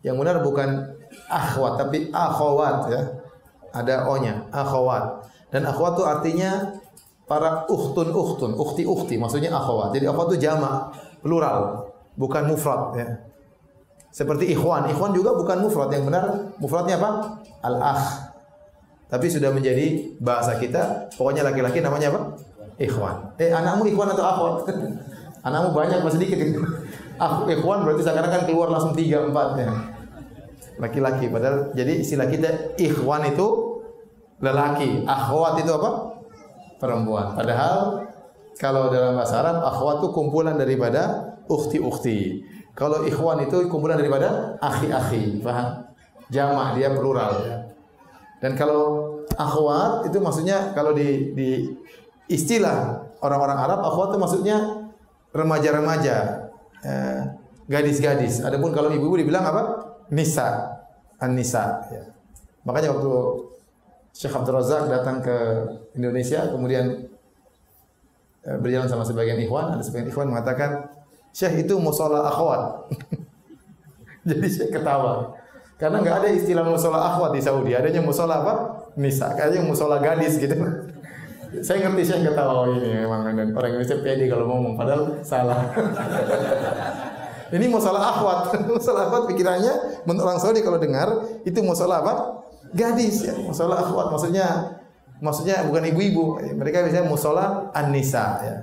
Yang benar bukan akhwat tapi akhwat ya. Ada o-nya, akhwat. Dan akhwat itu artinya para ukhtun ukhtun, ukhti ukhti, maksudnya akhwat. Jadi akhwat itu jamak, plural, bukan mufrad ya. Seperti ikhwan, ikhwan juga bukan mufrad. Yang benar mufradnya apa? Al-akh. Tapi sudah menjadi bahasa kita, pokoknya laki-laki namanya apa? Ikhwan. Eh, anakmu ikhwan atau akhwat? anakmu banyak masih sedikit. Aku ikhwan berarti sekarang kan keluar langsung tiga empat ya. Laki-laki. Padahal jadi istilah kita ikhwan itu lelaki, akhwat itu apa? Perempuan. Padahal kalau dalam bahasa Arab akhwat itu kumpulan daripada ukhti-ukhti. Kalau ikhwan itu kumpulan daripada akhi-akhi, paham? Jamak dia plural. Dan kalau akhwat itu maksudnya kalau di di istilah orang-orang Arab akhwat itu maksudnya remaja-remaja, eh, gadis-gadis. Adapun kalau ibu-ibu dibilang apa? Nisa, an-nisa. Ya. Makanya waktu Syekh Abdul Razak datang ke Indonesia, kemudian eh, berjalan sama sebagian ikhwan, ada sebagian ikhwan mengatakan, Syekh itu musola akhwat. Jadi Syekh ketawa. Karena nggak ada istilah musola akhwat di Saudi, adanya musola apa? Nisa, kayaknya musola gadis gitu. Saya ngerti saya ketawa oh, ini memang dan orang Indonesia pede kalau ngomong padahal salah. ini musola akhwat, musola akhwat pikirannya menurut orang Saudi kalau dengar itu musola apa? Gadis ya, musola akhwat maksudnya maksudnya bukan ibu-ibu. Mereka biasanya musola an-nisa ya.